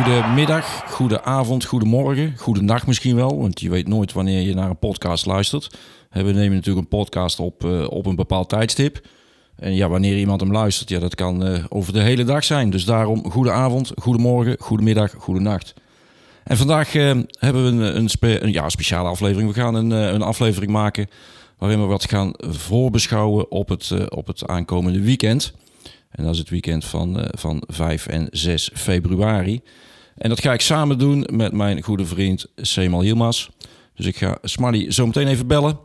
Goedemiddag, goedenavond, goedemorgen, goedenacht misschien wel. Want je weet nooit wanneer je naar een podcast luistert. We nemen natuurlijk een podcast op, uh, op een bepaald tijdstip. En ja, wanneer iemand hem luistert, ja, dat kan uh, over de hele dag zijn. Dus daarom goedenavond, goedemorgen, goedemiddag, goedenacht. En vandaag uh, hebben we een, een, ja, speciale aflevering. We gaan een, een aflevering maken waarin we wat gaan voorbeschouwen op het, op het aankomende weekend. En dat is het weekend van, van 5 en 6 februari. En dat ga ik samen doen met mijn goede vriend Semal Hielmas. Dus ik ga Smally zo meteen even bellen.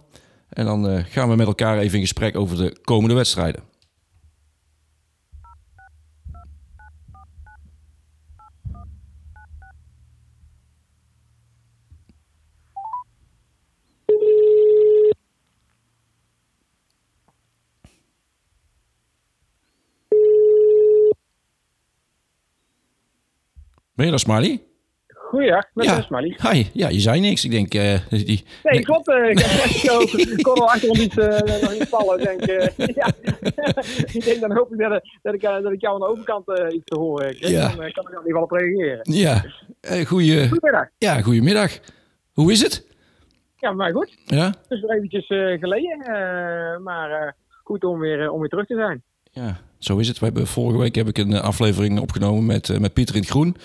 En dan uh, gaan we met elkaar even in gesprek over de komende wedstrijden. Ben je dat, Smiley? Goeiedag, met ja. Smiley. Hi, ja, je zei niks. Ik denk... Uh, die, nee, klopt. Uh, ik, ik kon al achter iets, uh, nog iets vallen. Denk, ja. ik denk, dan hoop ik dat, dat, ik, dat ik jou aan de overkant iets te horen krijg. Ja. Dan kan ik er in ieder geval op reageren. Ja, goeie, goedemiddag. Ja, goedemiddag. Hoe is het? Ja, maar goed. Ja? Het is weer eventjes geleden. maar goed om weer, om weer terug te zijn. Ja, zo is het. We hebben, vorige week heb ik een aflevering opgenomen met, met Pieter in het Groen.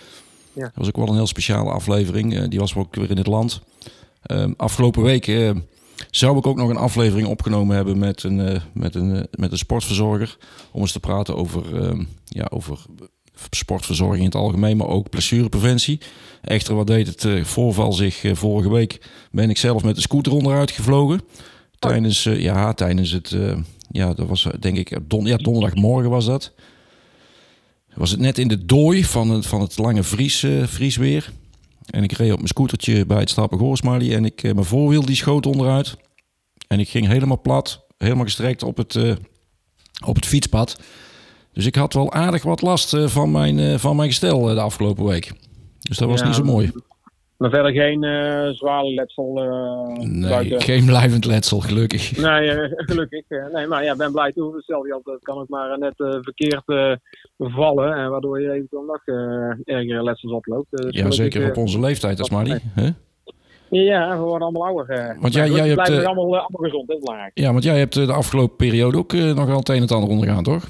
Ja. Dat was ook wel een heel speciale aflevering. Uh, die was ook weer in het land. Uh, afgelopen week zou ik ook nog een aflevering opgenomen hebben met een, met een, met een sportverzorger. Om eens te praten over, ehm, ja, over sportverzorging in het algemeen, maar ook blessurepreventie. Echter, wat deed het voorval zich vorige week? Ben ik zelf met de scooter onderuit gevlogen. Tijdens, ja, tijdens het, ja, dat was denk ik don, ja, donderdagmorgen was dat was het net in de dooi van het, van het lange vries, uh, vriesweer. En ik reed op mijn scootertje bij het Stappen Goorsmali en ik, uh, mijn voorwiel die schoot onderuit. En ik ging helemaal plat, helemaal gestrekt op het, uh, op het fietspad. Dus ik had wel aardig wat last van, mijn, van mijn gestel de afgelopen week. Dus dat was niet zo mooi. Maar verder geen uh, zware letsel. Uh, nee, buiten. geen blijvend letsel, gelukkig. Nee, uh, gelukkig. nee, maar ja, ben blij toe. Stel je altijd, kan ook maar net verkeerd vallen. En waardoor je eventueel nog ergere letsels oploopt. Dus ja, zeker op onze leeftijd, als Marnie. Ja, we worden allemaal ouder. Want jij, jij hebt, allemaal, allemaal gezond, dat is belangrijk. Ja, want jij hebt de afgelopen periode ook nog wel het een en het ander ondergaan, toch?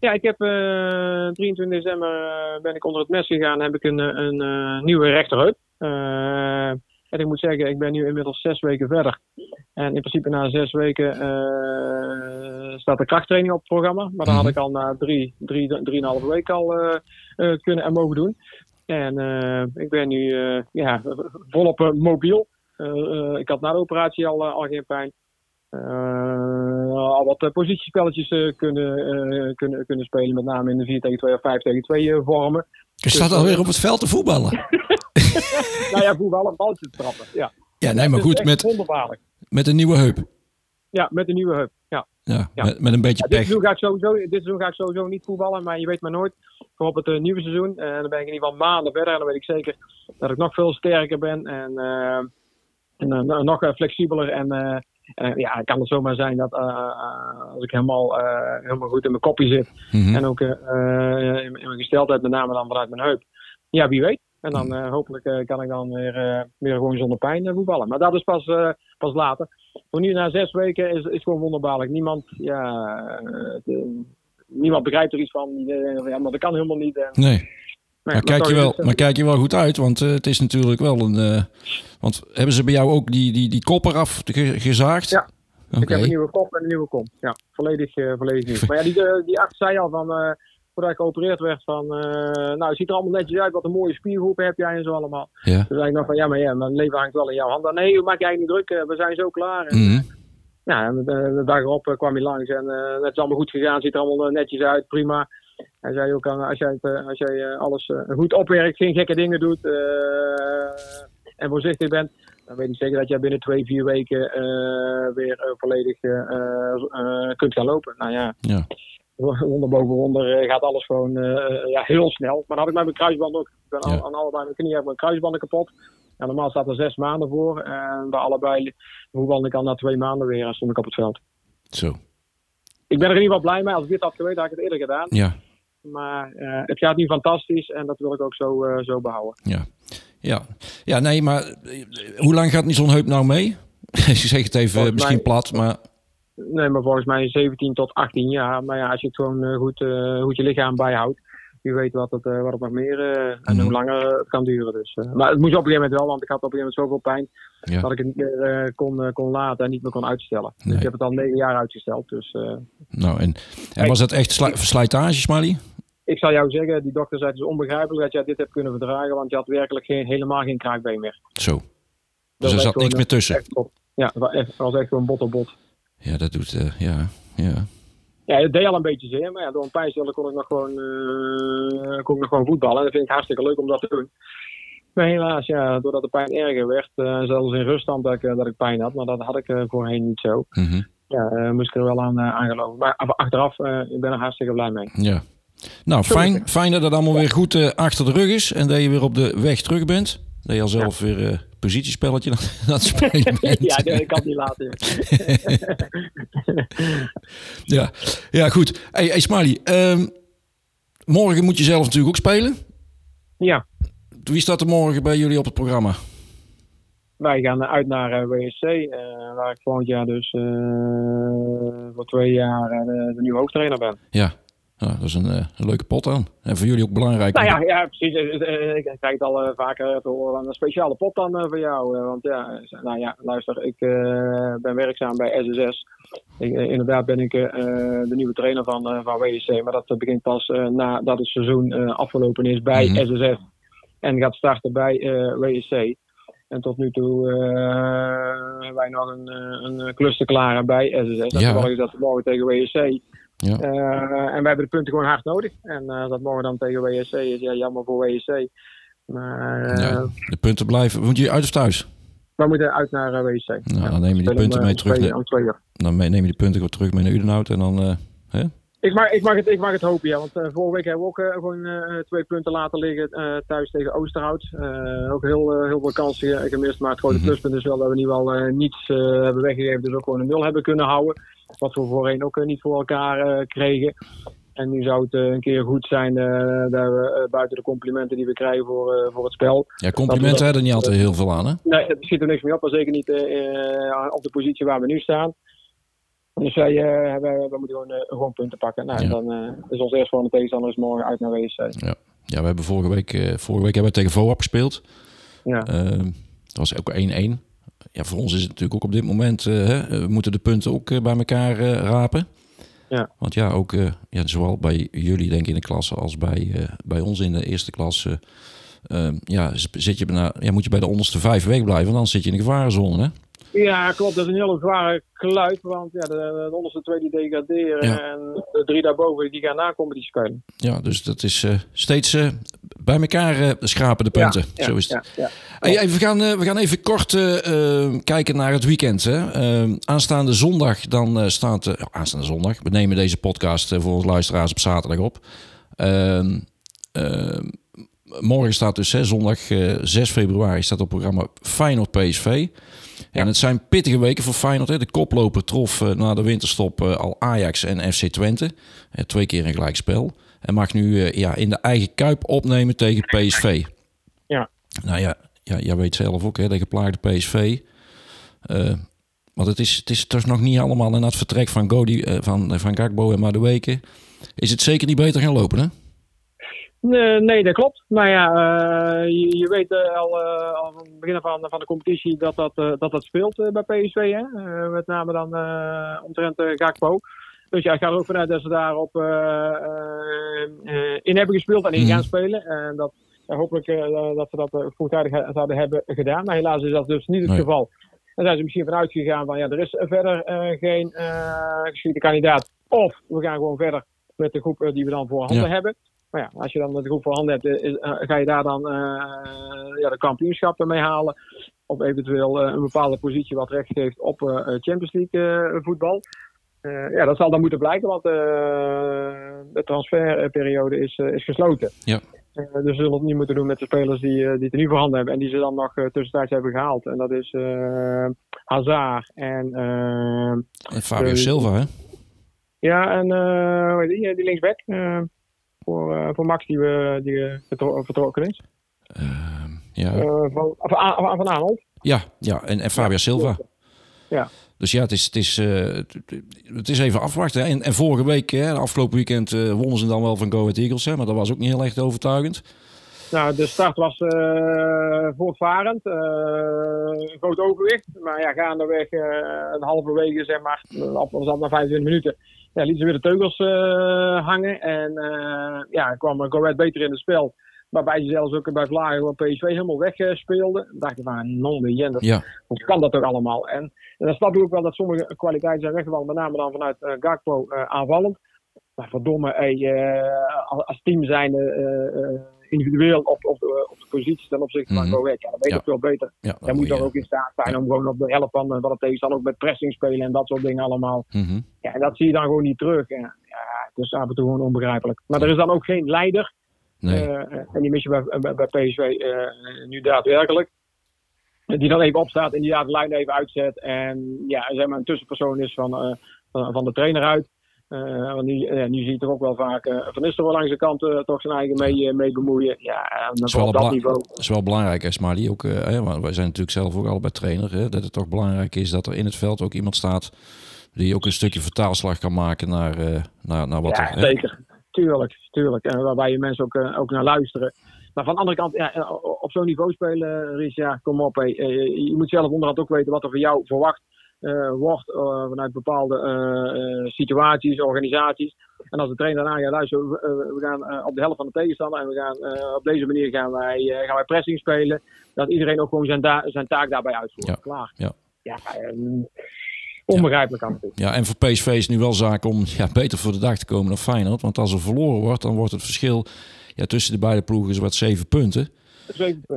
Ja, ik heb 23 december ben ik onder het mes gegaan en heb ik een, een nieuwe rechterheup. Uh, en ik moet zeggen, ik ben nu inmiddels zes weken verder. En in principe na zes weken uh, staat de krachttraining op het programma. Maar dat had ik al na drie, drie, drieënhalve week al uh, kunnen en mogen doen. En ik ben nu ja, volop mobiel. ik had na de operatie al, al geen pijn. al wat positiespelletjes kunnen, kunnen, kunnen spelen, met name in de 4 tegen 2 of 5 tegen 2 vormen. Je staat dus, alweer op het veld te voetballen. nou ja, voetballen, balletjes trappen. Ja, ja nee, maar goed. Met, met een nieuwe heup. Ja, met een nieuwe heup. Ja, ja, Met, met, een beetje ja, pech. Dit seizoen, ga ik sowieso, dit seizoen ga ik sowieso niet voetballen, maar je weet maar nooit. Voor op het uh, nieuwe seizoen. En uh, dan ben ik in ieder geval maanden verder. En dan weet ik zeker dat ik nog veel sterker ben. En, uh, en nog flexibeler. En en ja, het kan het zomaar zijn dat als ik helemaal, helemaal goed in mijn kopje zit. Mm -hmm. En ook in, in, mijn gesteldheid, met name dan vanuit mijn heup. Ja, wie weet. En dan uh, hopelijk uh, kan ik dan weer, uh, weer gewoon zonder pijn voetballen. Maar dat is pas, pas later. Voor nu na zes weken is, is gewoon wonderbaarlijk. Niemand, ja, niemand begrijpt er iets van. ja, maar dat kan helemaal niet. nee. Maar, maar, kijk je wel, maar kijk je wel goed uit, want het is natuurlijk wel een. want hebben ze bij jou ook die, die, die kop eraf gezaagd? Ja, okay. ik heb een nieuwe kop en een nieuwe kom. Ja, volledig, volledig nieuw. maar ja, die, die arts zei al van voordat ik geopereerd werd van, uh, nou het ziet er allemaal netjes uit, wat een mooie spiergroepen heb jij en zo allemaal. Ja. Toen zei ik nog van, ja maar ja, mijn leven hangt wel in jouw hand. Nee, maak jij niet druk, we zijn zo klaar. En, mm -hmm. Ja, en de, dag erop kwam hij langs en het is allemaal goed gegaan, ziet er allemaal netjes uit, prima. Hij zei ook, als jij, als jij alles goed opwerkt, geen gekke dingen doet en voorzichtig bent, dan weet ik zeker dat jij binnen twee, vier weken weer volledig kunt gaan lopen. Nou ja. ja wonder boven wonder gaat alles gewoon uh, ja, heel snel. Maar dan had ik met mijn kruisband ook. Ik ben ja. aan, allebei mijn knieën heb mijn kruisbanden kapot. En normaal staat er zes maanden voor. En bij allebei voetbalde ik al na twee maanden weer en stond ik op het veld. Zo. Ik ben er in ieder geval blij mee. Als ik dit had geweten, had ik het eerder gedaan. Ja. Maar het gaat nu fantastisch en dat wil ik ook zo, zo behouden. Ja. Ja. ja, nee, maar hoe lang gaat niet zo'n heup nou mee? je zegt het even misschien plat, maar... Nee, maar volgens mij 17 tot 18 jaar. Maar ja, als je het gewoon goed, goed je lichaam bijhoudt, wie weet wat het, wat het nog meer en hoe langer het kan duren. Dus, maar het moest op een gegeven moment wel, want ik had op een gegeven moment zoveel pijn dat ik het niet meer kon, kon laten en niet meer kon uitstellen. Dus ik heb het al negen jaar uitgesteld. Dus, nou, en, en was dat echt slijtage, Smiley? ik zal jou zeggen, die dokter zei het is onbegrijpelijk dat jij dit hebt kunnen verdragen, want je had werkelijk geen, helemaal geen kraakbeen meer. Zo. Dus er zat niks meer tussen. ja, het was echt gewoon bot op bot. Ja, dat doet, uh, ja, ja. Ja, het deed al een beetje zeer, maar ja, door een pijnstiller kon ik nog gewoon, uh, kon ik nog gewoon voetballen. En dat vind ik hartstikke leuk om dat te doen. Maar helaas, ja, doordat de pijn erger werd, uh, zelfs in ruststand dat ik, dat ik pijn had, maar dat had ik voorheen niet zo. Mm -hmm. Ja, moest ik er wel aan, aan geloven. Maar achteraf, ik ben er hartstikke blij mee. Ja, nou, fijn, fijn dat het allemaal weer goed achter de rug is en dat je weer op de weg terug bent. Dat je al zelf weer positiespelletje aan het spelen bent. ja, ik kan niet laten. ja. ja, goed. Hey, hey Smiley, um, morgen moet je zelf natuurlijk ook spelen. Ja. Wie staat er morgen bij jullie op het programma? Wij gaan uit naar uh, WSC, waar ik volgend jaar dus voor twee jaar de nieuwe hoofdtrainer ben. Ja, nou, dat is een, uh, een, leuke pot dan. En voor jullie ook belangrijk. Nou ja, ja precies. Eh, ik krijg het al vaker te horen. Een speciale pot dan voor jou. want ja, nou ja, luister. Ik ben werkzaam bij SSS. Ik, inderdaad ben ik de nieuwe trainer van, van WSC. Maar dat begint pas nadat het seizoen afgelopen is bij mm SSF. En gaat starten bij WSC. En tot nu toe hebben wij nog een, een klus te klaren bij SSS. Ja. En is dat morgen tegen WSC. Ja. Uh, en we hebben de punten gewoon hard nodig. En uh, dat morgen dan tegen WSC is ja, jammer voor WSC. Maar, ja, eh, de punten blijven. Moet je uit of thuis? We moeten uit naar WSC. Nou, ja, dan neem je die punten mee terug. dan neem je die punten gewoon terug mee naar Udenhout en dan... hè? Ik mag, ik, mag het, ik mag het hopen, ja. Want vorige week hebben we ook gewoon twee punten laten liggen thuis tegen Oosterhout. ook heel, heel veel kansen gemist. Maar het grote mm pluspunt is wel dat we nu wel niets hebben weggegeven. Dus ook gewoon een nul hebben kunnen houden. Wat we voorheen ook eh, niet voor elkaar eh, kregen. En nu zou het eh, een keer goed zijn dat we buiten de complimenten die we krijgen voor, voor het spel. Ja, complimenten hebben er niet altijd heel veel aan, hè? Nee, het schiet er niks meer op. Maar zeker niet op de positie waar we nu staan. Dus wij, uh, wij, moeten gewoon, uh, gewoon punten pakken. Nou, dan uh, is ons eerst voor de tegenstander is morgen uit naar WSC. Ja. ja, we hebben vorige week, vorige week hebben we tegen VOAP gespeeld. Ja. dat was ook 1-1 ja, voor ons is het natuurlijk ook op dit moment, uh, hè, we moeten de punten ook uh, bij elkaar rapen. Ja. Want ja, ook ja, zowel bij jullie denk ik in de klasse als bij, bij ons in de eerste klasse. ja, zit je bijna, ja, moet je bij de onderste vijf weg blijven, dan zit je in de gevarenzone. Hè? Ja, klopt. Dat is een hele zware kluit. Want ja, de, de onderste twee die degraderen. En de drie daarboven die gaan nakomen die spelen. Ja, dus dat is steeds bij elkaar uh, schrapen de punten. Ja, Zo is het. Ja, hey, we, gaan, we gaan even kort kijken naar het weekend. Hè. aanstaande zondag dan staat... aanstaande zondag. We nemen deze podcast voor onze luisteraars op zaterdag op. Ehm, ehm, morgen staat dus hè, zondag 6 februari staat op programma Feyenoord PSV. En het zijn pittige weken voor Feyenoord. Hè. De koploper trof na de winterstop al Ajax en FC Twente. twee keer een gelijkspel. En mag nu uh, ja, in de eigen kuip opnemen tegen PSV. Ja. Nou ja, ja jij weet zelf ook, hè, de geplaagde PSV. Uh, want het is, het is toch nog niet allemaal in het vertrek van, Godi, uh, van, van Gakbo en Madueke. Is het zeker niet beter gaan lopen, hè? Nee, dat klopt. Maar ja, uh, je, je, weet uh, al, uh, al van het begin van, van de competitie dat dat, dat, dat speelt bij PSV. Hè? met name dan omtrent Gakpo. Dus ja, ik ga er ook vanuit dat ze daarop uh, uh, in hebben gespeeld en in gaan mhm. spelen. En dat hopelijk dat ze dat vroegtijdig zouden hebben gedaan. Maar helaas is dat dus niet het geval. Dan zijn ze misschien vanuit gegaan van ja, er is verder geen geschieden kandidaat. Of we gaan gewoon verder met de groep die we dan voor handen hebben. Maar ja, als je dan de groep voor handen hebt, is, ga je daar dan ja, de kampioenschappen mee halen. Of eventueel een bepaalde positie wat recht geeft op Champions League voetbal. Uh, ja, dat zal dan moeten blijken, want uh, de transferperiode is, uh, is gesloten. Ja. dus ze zullen het niet moeten doen met de spelers die, die het er nu voorhanden hebben en die ze dan nog tussentijds hebben gehaald. En dat is Hazard en... en Fabio Silva, hè? Ja, en die, die linksback. Voor, voor Max die, we, die vertrokken is? Ehm, ja. van, van, van Arnold. Ja, ja. En, en Fabio Silva. Ja. Dus ja, het is, het is, het is even afwachten. En, en vorige week, hè, afgelopen weekend, wonnen ze dan wel van Go Ahead Eagles. Hè, maar dat was ook niet heel echt overtuigend. Nou, de start was uh, voortvarend, uh, groot overwicht. Maar ja, gaandeweg uh, een halve wegen, zeg maar, op, was dat na 25 minuten, ja, lieten ze weer de teugels hangen. En ja, kwam Go Ahead beter in het spel. Waarbij ze zelfs ook bij Vlagen gewoon PSV helemaal wegspeelden. Dan dacht ik van, non de ja. hoe kan dat toch allemaal? En, en dan snap ik ook wel dat sommige kwaliteiten zijn weggevallen, met name dan vanuit Gakpo aanvallend. Maar verdomme, hey, als team zijn individueel op, op, de, op de positie ten opzichte van mm -hmm. Ja, dan weet ik veel beter. Ja, Jij moet dan ook in staat zijn om gewoon op de helft van, van het tegenstander ook met pressing spelen en dat soort dingen allemaal. Mhm. Ja, en dat zie je dan gewoon niet terug. En, ja, het is af en toe gewoon onbegrijpelijk. Maar er is dan ook geen leider. Nee. Uh, en die mis je bij, bij, bij PSV uh, eh, nu daadwerkelijk. Die dan even opstaat en die daar de lijn even uitzet. En ja, zeg maar een tussenpersoon is van, uh, van, van de trainer uit. Uh, want nu, uh, nu zie je toch ook wel vaak uh, Van Nistelrooy langs de kant toch zijn eigen mee, mee bemoeien. Ja, dat is wel, dat niveau. is wel belangrijk, hè, Smiley. Ook, hè, want wij zijn natuurlijk zelf ook allebei trainer. Hè, dat het toch belangrijk is dat er in het veld ook iemand staat die ook een stukje vertaalslag kan maken naar, naar, naar wat ja, er... zeker. Tuurlijk, tuurlijk. En waarbij je mensen ook, ook naar luisteren. Maar van de andere kant, ja, op zo'n niveau spelen, Ries, ja, kom op. Je moet zelf onderhand ook weten wat er van jou verwacht wordt uh, vanuit bepaalde uh, situaties, organisaties. En als de trainer daarna gaat luisteren, we, we gaan op de helft van de tegenstander en we gaan op deze manier gaan wij, gaan wij pressing spelen. Dat iedereen ook gewoon zijn, zijn taak daarbij uitvoert. Ja. Klaar. Ja. ja onbegrijpelijk aan het Ja, en voor PSV is het nu wel zaak om ja, beter voor de dag te komen dan Feyenoord. Want als er verloren wordt, dan wordt het verschil ja, tussen de beide ploegen wat zeven punten.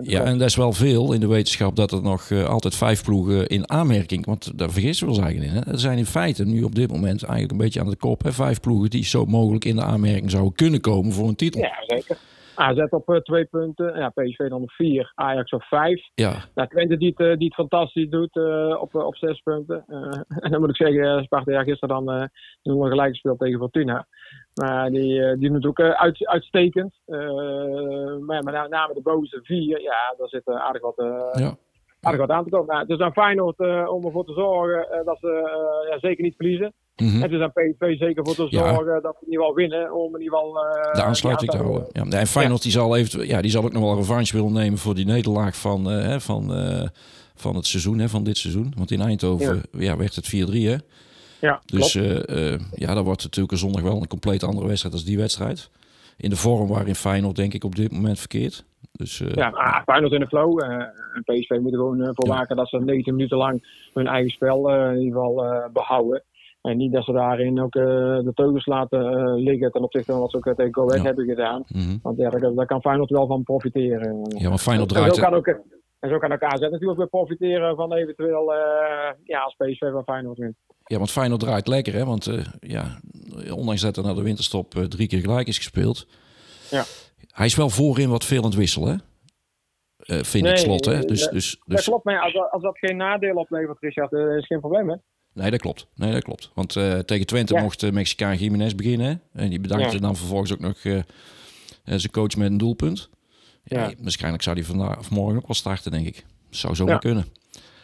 Ja, en dat is wel veel in de wetenschap dat er nog uh, altijd vijf ploegen in aanmerking. Want daar vergissen we ons eigenlijk in. Hè? Er zijn in feite nu op dit moment eigenlijk een beetje aan de kop. Hè? Vijf ploegen die zo mogelijk in de aanmerking zouden kunnen komen voor een titel. Ja, zeker. AZ op uh, twee punten, ja, PSV dan op vier, Ajax op vijf. Ja. Nou, Twente die het, uh, die het fantastisch doet uh, op, op zes punten. en dan moet ik zeggen, Sparta ja, gisteren dan nog gelijk gespeeld tegen Fortuna. Maar die, die doet ook uit, uitstekend. maar met name de bovenste vier, ja, daar zit aardig wat... ja aardig wat aan te komen. Nou, het is aan Feyenoord uh, om ervoor te zorgen uh, dat ze uh, ja, zeker niet verliezen. Mm -hmm. Het is aan PSV zeker voor te zorgen ja. dat we in ieder geval winnen. Om in ieder geval de aansluiting te houden. Ja, en Feyenoord die zal, even, ja, die zal ook nog wel revanche willen nemen voor die nederlaag van, hè, van, van het seizoen, hè, van dit seizoen. Want in Eindhoven ja. werd het 4-3 hè. Ja, dus ja, dat wordt natuurlijk een zondag wel een compleet andere wedstrijd als die wedstrijd. In de vorm waarin Feyenoord denk ik op dit moment verkeert. Dus, uh, ja, ah, Feyenoord in de flow. Uh, PSV moet er gewoon uh, voor waken dat ze 19 minuten lang hun eigen spel in ieder geval behouden. En niet dat ze daarin ook de teugels laten liggen ten opzichte van wat ze ook tegen Go Ahead ja. hebben gedaan. Mm -hmm. Want ja, daar, daar, kan Feyenoord wel van profiteren. Ja, maar Feyenoord draait... En zo kan ook, en zo kan ook AZ natuurlijk weer profiteren van eventueel ja, als PSV van Feyenoord wint. Ja, want Feyenoord draait lekker, hè? Want ja, ondanks dat er na de winterstop drie keer gelijk is gespeeld... Ja. Hij is wel voorin wat veel aan het wisselen, uh, vind nee, ik slot. Hè? Nee, dus, dat, dus, dat dus, klopt, maar als, dat, als dat geen nadeel oplevert, Richard, uh, is geen probleem, hè? Nee, dat klopt. Nee, dat klopt. Want uh, tegen Twente Ja. mocht uh, Mexicaan Jiménez beginnen. En die bedankte Ja. dan vervolgens ook nog uh, zijn coach met een doelpunt. Ja. Ja. Waarschijnlijk zou hij vandaag of morgen ook wel starten, denk ik. Zou zo maar kunnen.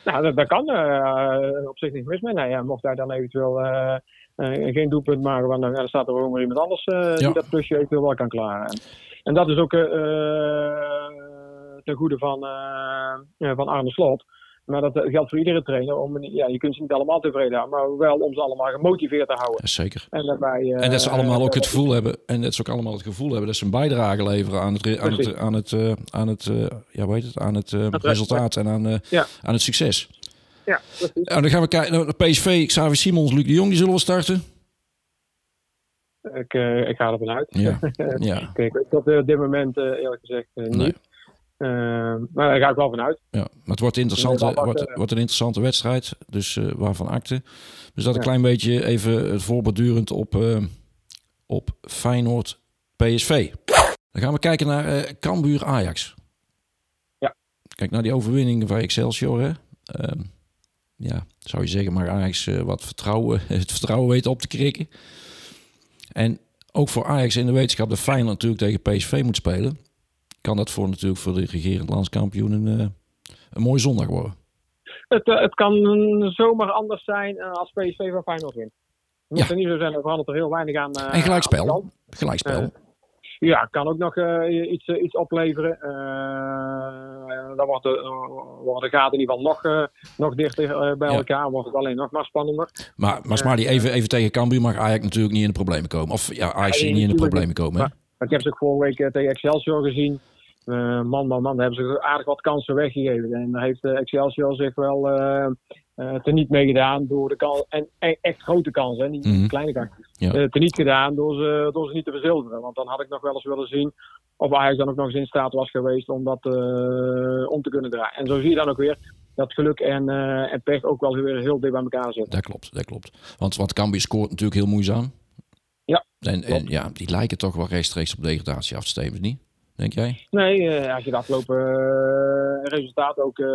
Nou, dat, dat kan eh, op zich niet mis mee. Ja, mocht hij dan eventueel eh, eh, geen doelpunt maken, want dan, staat er gewoon weer iemand anders Ja. die dat plusje eventueel wel kan klaren. En, en dat is ook ten goede van, van Arne Slot. Maar dat eh, geldt voor iedere trainer. Om, ja, je kunt ze niet allemaal tevreden houden, maar wel om ze allemaal gemotiveerd te houden. Zeker. En, daarbij, eh, En dat ze allemaal ook het gevoel hebben, en dat ze ook allemaal het gevoel hebben dat ze een bijbijdrage leveren aan het, aan het, Precies. aan het, eh, aan het, eh, ja, weet het, aan het eh, Het resultaat en aan, eh, Ja. aan het succes. Ja, precies. Nou, dan gaan we kijken naar PSV, Xavi Simons, Luc de Jong, die zullen we starten. Ik, eh, ik ga ervan uit. Ja, ja, Kijk, ik op dit moment eh, eerlijk gezegd eh, niet. nee. Eh, maar daar ga ik wel vanuit. Ja, maar het wordt, interessante, wordt, wordt, wordt een interessante wedstrijd, dus eh, waarvan akte. Dus dat een klein beetje even het voorbordurend op, eh, op Feyenoord PSV. Dan gaan we kijken naar eh Cambuur Ajax. Ja. Kijk naar die overwinning van Excelsior. Hè? Ehm, ja, zou je zeggen, maar Ajax eh, wat vertrouwen, het vertrouwen weten op te krikken. En ook voor Ajax in de wetenschap dat Feyenoord natuurlijk tegen PSV moet spelen, kan dat voor natuurlijk voor de regerend landskampioen een, uh, een mooie zondag worden. Het, uh, het kan zomaar anders zijn als PSV van Feyenoord wint. Het moet er niet zo zijn, er verandert er heel weinig aan. en gelijkspel. Gelijkspel. Ja, kan ook nog uh, iets, uh, iets opleveren. Uh, dan wordt de, worden de gaten in ieder geval nog, nog dichter bij ja. elkaar. Wordt het alleen nog maar spannender. Maar, maar Smarty, even, even tegen Cambuur mag Ajax natuurlijk niet in de problemen komen. Of ja, Ajax ja, niet in de problemen komen. Maar, maar, ik heb ze ook vorige week tegen Excelsior gezien. Man, man, man, daar hebben ze aardig wat kansen weggegeven. En daar heeft Excelsior zich wel uh, teniet mee gedaan door de kans. En, echt grote kansen, niet mm -hmm. kleine kansen. Ja. Uh, teniet gedaan door ze, door ze niet te verzilveren. Want dan had ik nog wel eens willen zien of Ajax dan ook nog eens in staat was geweest om dat uh, om te kunnen draaien. En zo zie je dan ook weer dat geluk en, en pech ook wel weer heel dicht bij elkaar zitten. Dat klopt, dat klopt. Want, want Cambuur scoort natuurlijk heel moeizaam. Ja, en, en ja, die lijken toch wel rechtstreeks op degradatie af te stemmen, niet? Denk jij? Nee, uh, als je de afgelopen uh, resultaat ook uh,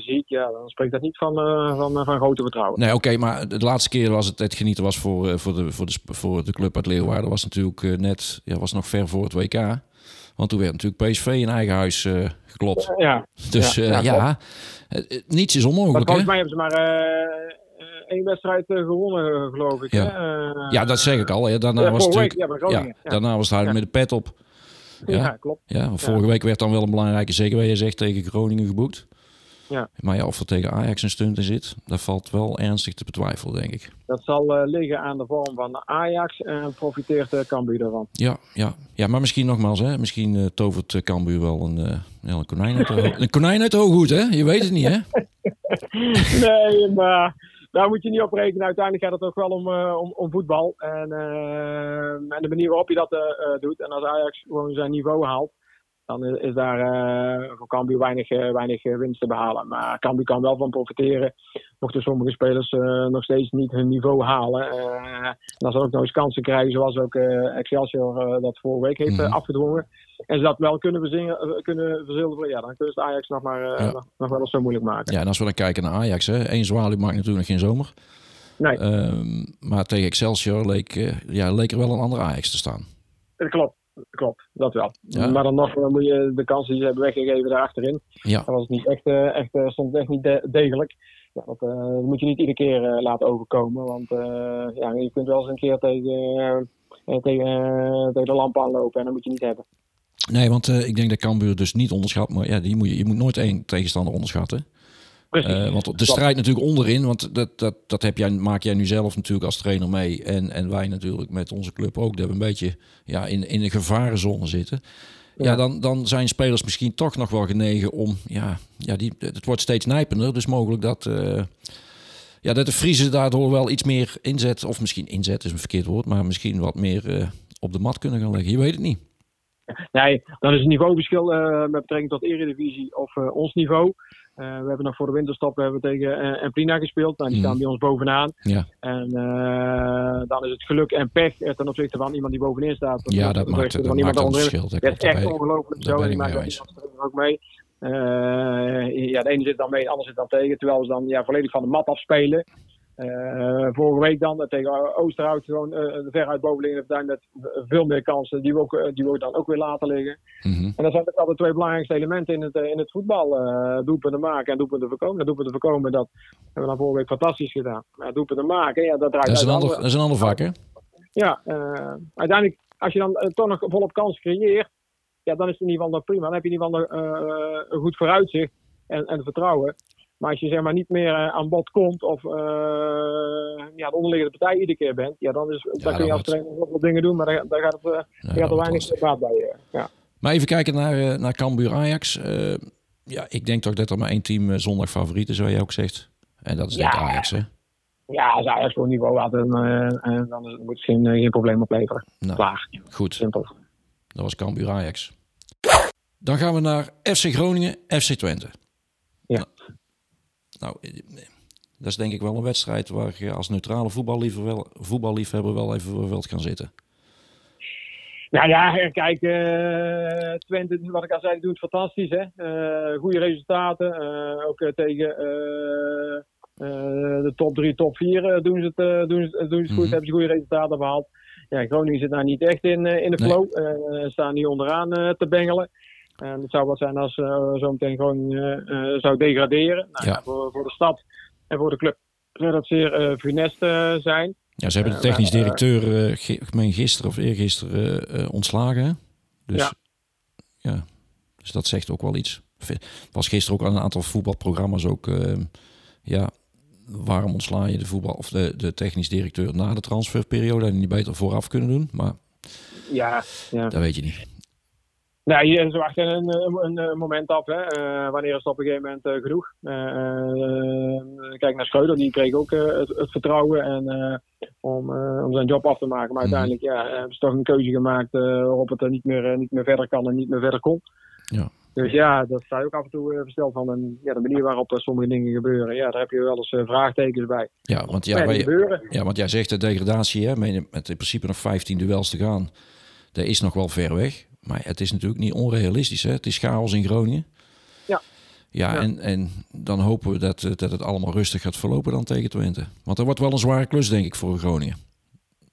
ziet, ja, dan spreekt dat niet van, van, van grote vertrouwen. Nee, oké, okay, maar de laatste keer was het, het genieten was voor, voor, de, voor, de, voor de club uit Leeuwarden was natuurlijk net, ja, was nog ver voor het WK. Want toen werd natuurlijk PSV in eigen huis geklopt. Ja. Dus ja, ja niets is onmogelijk. Volgens mij hebben ze maar één wedstrijd gewonnen, geloof ik. Ja, ja dat zeg ik al. Hè. Daarna, was natuurlijk, ja, daarna was het houden met de pet op. Ja, klopt. Ja, vorige week werd dan wel een belangrijke, zeker wat je zegt, tegen Groningen geboekt. Ja. Maar ja, of er tegen Ajax een stunt in zit, dat valt wel ernstig te betwijfelen, denk ik. Dat zal uh, liggen aan de vorm van Ajax en profiteert uh, Cambuur daarvan. Ja, ja. ja, maar misschien nogmaals, hè, misschien uh, tovert Cambuur wel een, een, konijn uit de een konijn uit de hooghoed, hè? Je weet het niet, hè? nee, maar daar moet je niet op rekenen. Uiteindelijk gaat het toch wel om, uh, om, om, voetbal. En, uh, en de manier waarop je dat uh, doet. En als Ajax gewoon zijn niveau haalt, dan is, is daar voor Cambuur weinig, weinig winst te behalen. Maar Cambuur kan wel van profiteren. Mochten sommige spelers nog steeds niet hun niveau halen. en als ze ook nog eens kansen krijgen, zoals ook Excelsior dat vorige week heeft mm. afgedwongen. En ze dat wel kunnen, verzingen, kunnen verzilveren, ja, dan kunnen ze Ajax nog, maar, ja. nog, nog, wel eens zo moeilijk maken. Ja, en als we dan kijken naar Ajax, hè, één zwaluw maakt natuurlijk nog geen zomer. Nee. Um, maar tegen Excelsior leek, uh, ja, leek er wel een andere Ajax te staan. Dat klopt, klopt, dat wel. Ja. Maar dan nog moet je de kansen die ze hebben weggegeven daar achterin. Ja. Dat was niet echt, echt, stond echt niet de degelijk. Ja, dat moet je niet iedere keer laten overkomen. Want ja, je kunt wel eens een keer tegen, tegen, tegen de lamp aanlopen en dat moet je niet hebben. Nee, want uh, ik denk dat Cambuur dus niet onderschat. Maar ja, die moet je, je moet nooit één tegenstander onderschatten. Uh, want de strijd natuurlijk onderin, want dat, dat, dat heb jij, maak jij nu zelf natuurlijk als trainer mee. En, en wij natuurlijk met onze club ook. Dat we een beetje ja, in, in een gevarenzone zitten. Ja, ja dan, dan zijn spelers misschien toch nog wel genegen om... Ja, ja die, het wordt steeds nijpender. Dus mogelijk dat, uh, ja, dat de Friese daardoor wel iets meer inzet... Of misschien inzet is een verkeerd woord. Maar misschien wat meer uh, op de mat kunnen gaan leggen. Je weet het niet. Nee, dan is het niveauverschil uh, met betrekking tot Eredivisie of uh, ons niveau. Uh, we hebben nog voor de winterstop we hebben tegen Emplina gespeeld. Nou, die staan mm. bij ons bovenaan. Ja. En dan is het geluk en pech ten opzichte van iemand die bovenin staat. Ja, dat maakt, dat maakt een verschil. Dat, is echt ongelooflijk zo. En die maakt ook mee. ja, de ene zit dan mee, de ander zit dan tegen. Terwijl ze dan ja, volledig van de mat afspelen. Uh, vorige week dan tegen Oosterhout gewoon uh, veruit boven tuin met veel meer kansen die we, ook, die we dan ook weer laten liggen. Mm -hmm. En dat zijn ook de twee belangrijkste elementen in het, in het voetbal. Uh, doelpunten maken en doelpunten voorkomen. En doelpunten voorkomen, dat hebben we dan vorige week fantastisch gedaan. Maar doelpunten maken, ja, dat draait dat is een ander, Dat is een ander vak, hè? Ja, uiteindelijk, als je dan toch nog volop kans creëert, ja, dan is het in ieder geval nog prima. Dan heb je in ieder geval een goed vooruitzicht en, en vertrouwen. Maar als je zeg maar niet meer uh, aan bod komt of uh, ja, de onderliggende partij iedere keer bent, ja, dan, is, ja, dan kun je als trainer wel dingen doen, maar daar, daar gaat, het, uh, ja, gaat er weinig baat bij. ja. Maar even kijken naar, naar Cambuur Ajax. ja, ik denk toch dat er maar één team zondag favoriet is, zoals je ook zegt. En dat is denk ik Ajax, hè? Ja, als Ajax voor niveau had, dan, dan moet het geen, geen probleem opleveren. Nou, Klaar. Goed. Simpel. Dat was Cambuur Ajax. Dan gaan we naar FC Groningen, FC Twente. Nou, dat is denk ik wel een wedstrijd waar je als neutrale voetballiefhebber wel, voetballiefhebber wel even wilt gaan zitten. Nou ja, kijk, uh, Twente, wat ik al zei, doet het fantastisch. Hè? Uh, goede resultaten. Uh, ook tegen de top 3, top 4 doen ze het, doen ze, doen ze goed. Mm -hmm. Hebben ze goede resultaten behaald. ja, Groningen zit daar niet echt in, in de flow. Nee. staan niet onderaan te bengelen. En het zou wat zijn als zo meteen Groningen zou degraderen. Nou, ja. voor, voor de stad en voor de club zou dat zeer funest zijn. Ja, ze hebben de technisch directeur uh, gisteren of eergisteren uh, ontslagen. Dus ja. ja. dus dat zegt ook wel iets. Was gisteren ook aan een aantal voetbalprogramma's ook. Uh, ja, waarom ontsla je de voetbal of de, de technisch directeur na de transferperiode en niet beter vooraf kunnen doen? Maar ja, ja. dat weet je niet. Nee, je ze wachten een, een, een, moment af. Hè. Uh, wanneer is het op een gegeven moment uh, genoeg? Uh, kijk naar Schreuder, die kreeg ook het, het, vertrouwen en, om, om zijn job af te maken. Maar mhm. uiteindelijk ja, hebben ze toch een keuze gemaakt waarop het er niet meer, niet meer verder kan en niet meer verder kon. Ja. Dus ja, dat sta je ook af en toe versteld van. En, ja, de manier waarop sommige dingen gebeuren, ja, daar heb je wel eens vraagtekens bij. Ja, want, ja, wij, ja, want jij zegt de degradatie, hè, met in principe nog 15 duels te gaan. Dat is nog wel ver weg. Maar het is natuurlijk niet onrealistisch. Hè? Het is chaos in Groningen. Ja. Ja, En, en dan hopen we dat, dat het allemaal rustig gaat verlopen dan tegen Twente. Want dat wordt wel een zware klus, denk ik, voor Groningen.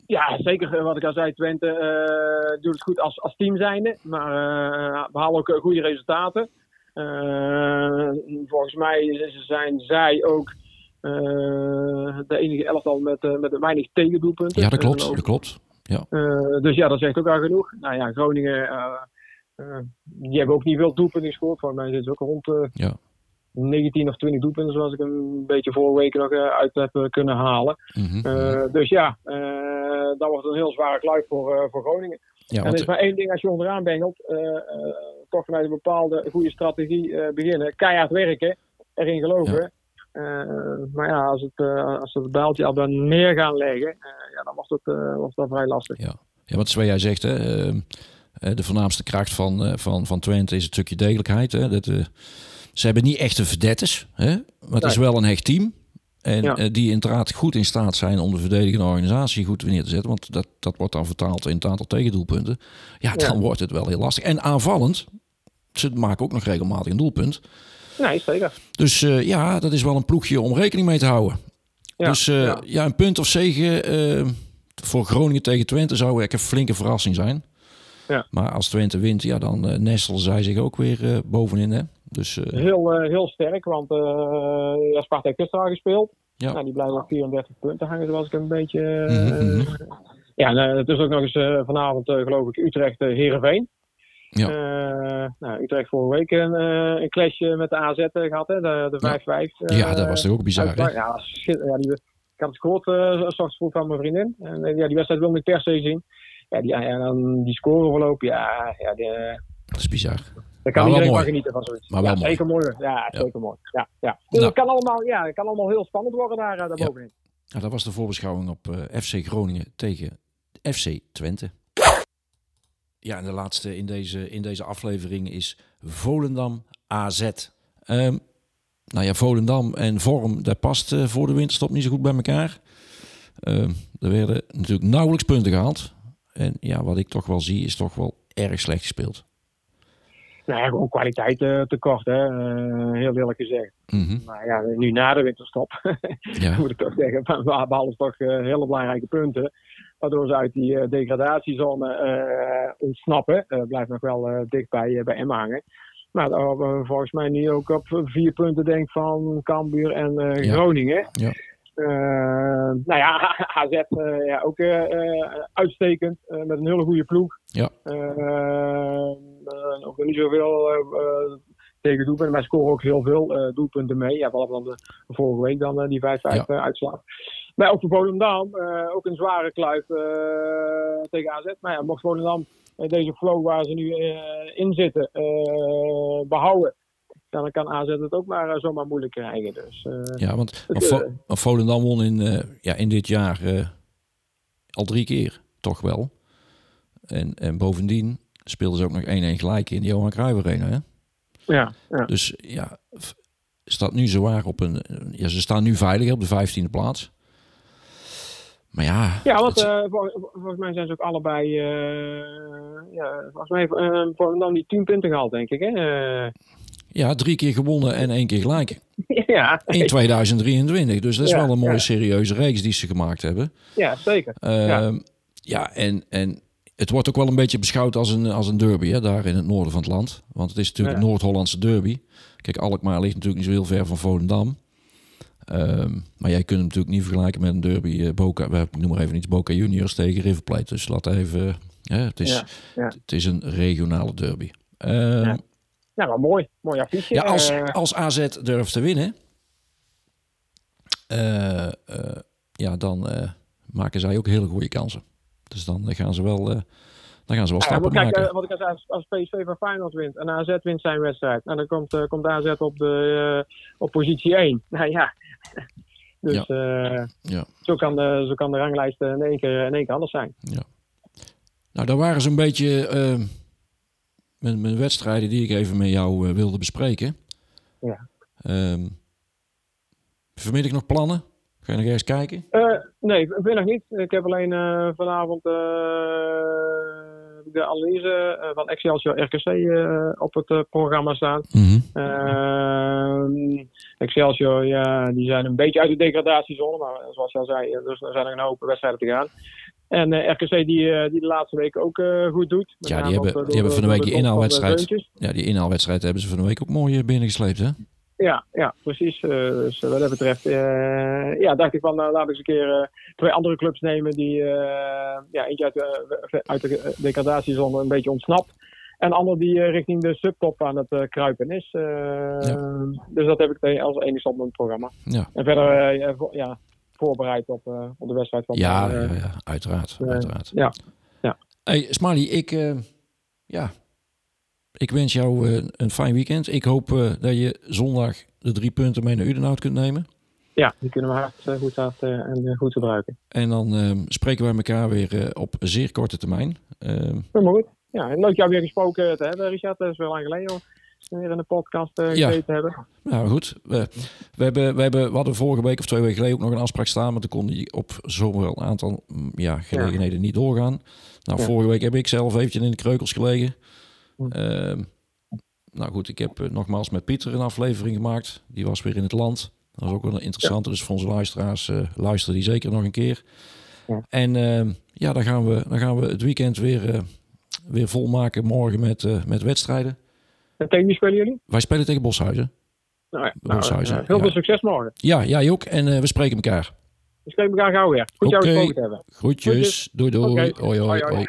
Ja, zeker. Wat ik al zei, Twente uh, doet het goed als, als team zijnde. Maar uh, we halen ook goede resultaten. Uh, volgens mij zijn zij ook de enige elftal met, met weinig tegendoelpunten. Ja, dat klopt. Dat klopt. Ja. Uh, dus ja, dat zegt ook al genoeg. Nou ja, Groningen, uh, uh, die hebben ook niet veel doelpunten gescoord. Volgens mij zitten ze ook rond ja. 19 of 20 doelpunten, zoals ik een beetje vorige week nog uit heb kunnen halen. Mm -hmm. dus ja, dat wordt een heel zware kluif voor, voor Groningen. Ja, en er is maar één ding als je onderaan bengelt. toch vanuit een bepaalde goede strategie beginnen. Keihard werken, erin geloven. Uh, maar ja, als, het, uh, als het bijltje al dan neer gaan leggen, uh, ja, dan wordt het, wordt het vrij lastig. Ja, ja wat jij zegt, hè, de voornaamste kracht van, van, van Twente is het stukje degelijkheid. Hè, dat, ze hebben niet echte verdetters, hè, maar het is wel een hecht team. En ja. die inderdaad goed in staat zijn om de verdedigende organisatie goed neer te zetten. Want dat, dat wordt dan vertaald in het aantal tegendoelpunten. Ja, dan wordt het wel heel lastig. En aanvallend, ze maken ook nog regelmatig een doelpunt. Nee, zeker. Dus uh, ja, dat is wel een ploegje om rekening mee te houden. Ja, dus uh, ja. ja. een punt of zegen uh, voor Groningen tegen Twente zou echt een flinke verrassing zijn. Ja. Maar als Twente wint, ja, dan nestelen zij zich ook weer bovenin. Hè? Dus, heel, heel sterk, want ja, Sparta heeft gisteren gespeeld. Ja. Nou, die blijven op 34 punten hangen, zoals ik een beetje... Mm -hmm. Ja, en, het is ook nog eens vanavond, geloof ik, Utrecht-Herenveen. Ja. Uh, nou, Utrecht vorige week een, uh, een clash met de AZ uh, gehad, hè? de, de 5-5. Ja. ja, dat was toch ook bizar, hè? Ja, ja die, ik had het gehoord, uh, straks vroeg van mijn vriendin. En ja, die wedstrijd wilde ik per se zien. Ja, die, ja, dan die scoreverloop, ja, ja die, dat is bizar. Daar kan iedereen maar genieten van zoiets. Maar wel ja, mooi. Zeker mooi. Ja, ja, zeker mooi. Ja, ja. Dus nou. het, kan allemaal, ja, het kan allemaal heel spannend worden daar, daar bovenin. Ja, dat was de voorbeschouwing op FC Groningen tegen FC Twente. Ja, en de laatste in deze, in deze aflevering is Volendam AZ. Um, nou ja, Volendam en vorm, dat past uh, voor de winterstop niet zo goed bij elkaar. Um, er werden natuurlijk nauwelijks punten gehaald. En ja, wat ik toch wel zie, is toch wel erg slecht gespeeld. Nou ja, gewoon kwaliteit uh, tekort, hè. Uh, heel eerlijk gezegd. Mm -hmm. Maar ja, nu na de winterstop, ja. moet ik toch zeggen, we behalen toch hele belangrijke punten waardoor ze uit die uh, degradatiezone uh, ontsnappen. Uh, blijft nog wel dicht bij, bij Emma hangen. Maar uh, volgens mij nu ook op vier punten denk van Cambuur en Groningen. Ja. nou ja, AZ ja, ook uitstekend met een hele goede ploeg. Ja. ook niet zoveel tegen doelpunten, maar scoren ook heel veel doelpunten mee. Ja, behalve dan de, vorige week dan die 5-5 ja. uitslag. Maar ook voor Volendam, uh, ook een zware kluif uh, tegen AZ. Maar ja, mocht Volendam deze flow waar ze nu in zitten behouden, dan kan AZ het ook maar zomaar moeilijk krijgen. Dus, ja, want Vo Volendam won in, ja, in dit jaar al drie keer, toch wel. En, en bovendien speelden ze ook nog 1-1 gelijk in de Johan Cruijff Arena, hè? Ja, ja. Dus ja, staat nu zwaar op een... Ja, ze staan nu veilig op de 15e plaats. Maar ja. Ja, want uh, volgens mij zijn ze ook allebei. Uh, ja, volgens mij uh, voor dan die 10 punten gehaald, denk ik. Hè? Ja, drie keer gewonnen en één keer gelijk. ja. In 2023. Dus dat is ja, wel een mooie ja. serieuze reeks die ze gemaakt hebben. Ja, zeker. Ja. Ja, en, en het wordt ook wel een beetje beschouwd als een, als een derby, hè, daar in het noorden van het land. Want het is natuurlijk Ja. een Noord-Hollandse derby. Kijk, Alkmaar ligt natuurlijk niet zo heel ver van Volendam. Ehm, maar jij kunt hem natuurlijk niet vergelijken met een derby eh, Boca, we- ik noem maar even iets, Boca Juniors tegen River Plate. Dus laat even, hè, het, is, Ja, ja. het is een regionale derby. Ehm, Ja. Mooi. Mooi affiche. ja, als, Eh, als AZ durft te winnen, eh, eh, ja, dan eh, maken zij ook hele goede kansen. Dus dan eh, gaan ze wel, eh, dan gaan ze wel stappen maken. eh, wat ik als, als PSV van Feyenoord wint en AZ wint zijn wedstrijd, en dan komt, eh, komt AZ op, de, eh, op positie 1. Nou ja, dus eh, Ja. zo, kan de, zo kan de ranglijst in één keer, in één keer anders zijn. Nou, daar waren een beetje eh, mijn, mijn wedstrijden die ik even met jou eh, wilde bespreken. Ja. Ehm, vanmiddag nog plannen? Ga je nog eens kijken? Eh, nee, nog niet. Ik heb alleen eh, vanavond eh, de analyse eh, van Excelsior RKC eh, op het eh, programma staan. Ehm, Excelsior, ja, die zijn een beetje uit de degradatiezone, maar zoals je al zei, dus er zijn nog een hoop wedstrijden te gaan. En eh, RKC die, die de laatste weken ook goed doet. Met Ja, die hebben- die hebben van de week die inhaalwedstrijd. Ja, die inhaalwedstrijd hebben ze van de week ook mooi binnengesleept, hè? Ja, ja, precies. Eh, dus wat dat betreft, eh, ja, dacht ik van, nou, laat ik eens een keer eh, twee andere clubs nemen die, eh, ja, eentje uit de, uit de degradatiezone een beetje ontsnapt. En de ander die eh, richting de subtop aan het eh, kruipen is. Eh, Dus dat heb ik als enige op mijn programma. Ja, En verder, eh, ja, vo- ja, voorbereid op, eh, op de wedstrijd van ja, eh, ja, ja, uiteraard. eh, uiteraard. ja. Ja. Hey, Smiley, ik, eh, ja, ik wens jou eh, een fijn weekend. Ik hoop eh, dat je zondag de drie punten mee naar Udenhout kunt nemen. ja, die kunnen we hard, eh, goed hard en goed gebruiken. En dan ehm, spreken wij elkaar weer op zeer korte termijn. Ehm, Helemaal goed. Ja, en leuk jou weer gesproken te hebben, Richard. Dat is wel lang geleden hoor. Weer in de podcast eh Ja. hebben. Nou goed, we, we, hebben, we, hebben, we hadden vorige week of twee weken geleden ook nog een afspraak staan, maar toen kon die op zoveel aantal mm, ja, gelegenheden niet doorgaan. Nou, Ja. vorige week heb ik zelf eventjes in de kreukels gelegen. Hm. Ehm, nou goed, ik heb eh, nogmaals met Pieter een aflevering gemaakt. Die was weer in het land. Dat was ook wel een interessante, dus voor onze luisteraars, eh luister die zeker nog een keer. Ja. En ehm, ja, dan gaan, we, dan gaan we het weekend weer, eh, weer volmaken morgen met, met wedstrijden. En tegen wie spelen jullie? Wij spelen tegen Boshuizen. Nou ja, nou, Boshuizen, heel veel succes morgen. Ja, jij ook. En we spreken elkaar. We spreken elkaar gauw weer. Goed jou Oké. gesproken te hebben. Groetjes. Groetjes. Doei doei. Hoi, hoi. hoi.